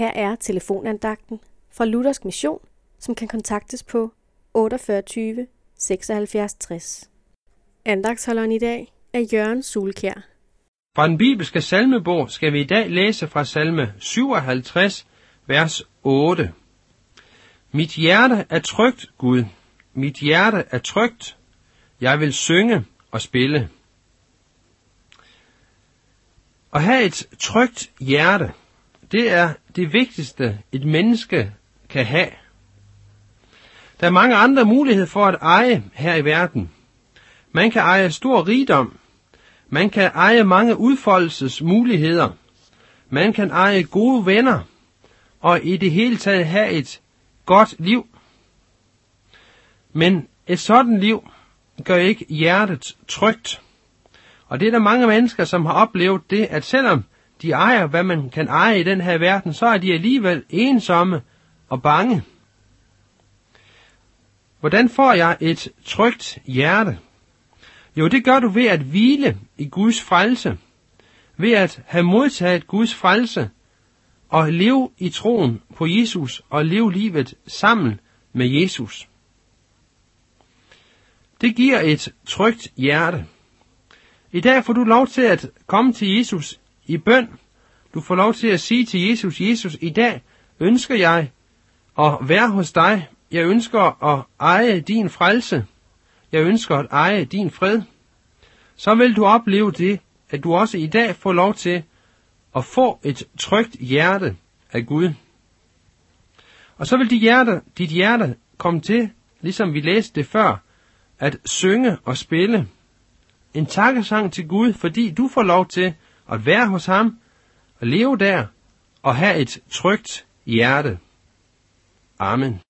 Her er telefonandagten fra Luthersk Mission, som kan kontaktes på 48 76 60. Andagsholderen i dag er Jørgen Sulkær. Fra den bibelske salmebog skal vi i dag læse fra salme 57, vers 8. Mit hjerte er trygt, Gud. Mit hjerte er trygt. Jeg vil synge og spille. At have et trygt hjerte, det er det vigtigste, et menneske kan have. Der er mange andre muligheder for at eje her i verden. Man kan eje stor rigdom. Man kan eje mange udfoldelsesmuligheder. Man kan eje gode venner. Og i det hele taget have et godt liv. Men et sådan liv gør ikke hjertet trygt. Og det er der mange mennesker, som har oplevet det, at selvom de ejer, hvad man kan eje i den her verden, så er de alligevel ensomme og bange. Hvordan får jeg et trygt hjerte? Jo, det gør du ved at hvile i Guds frelse, ved at have modtaget Guds frelse og leve i troen på Jesus og leve livet sammen med Jesus. Det giver et trygt hjerte. I dag får du lov til at komme til Jesus i bøn. Du får lov til at sige til Jesus, Jesus, i dag ønsker jeg at være hos dig. Jeg ønsker at eje din frelse. Jeg ønsker at eje din fred. Så vil du opleve det, at du også i dag får lov til at få et trygt hjerte af Gud. Og så vil dit hjerte, dit hjerte komme til, ligesom vi læste det før, at synge og spille en takkesang til Gud, fordi du får lov til at være hos ham, og leve der, og have et trygt hjerte. Amen.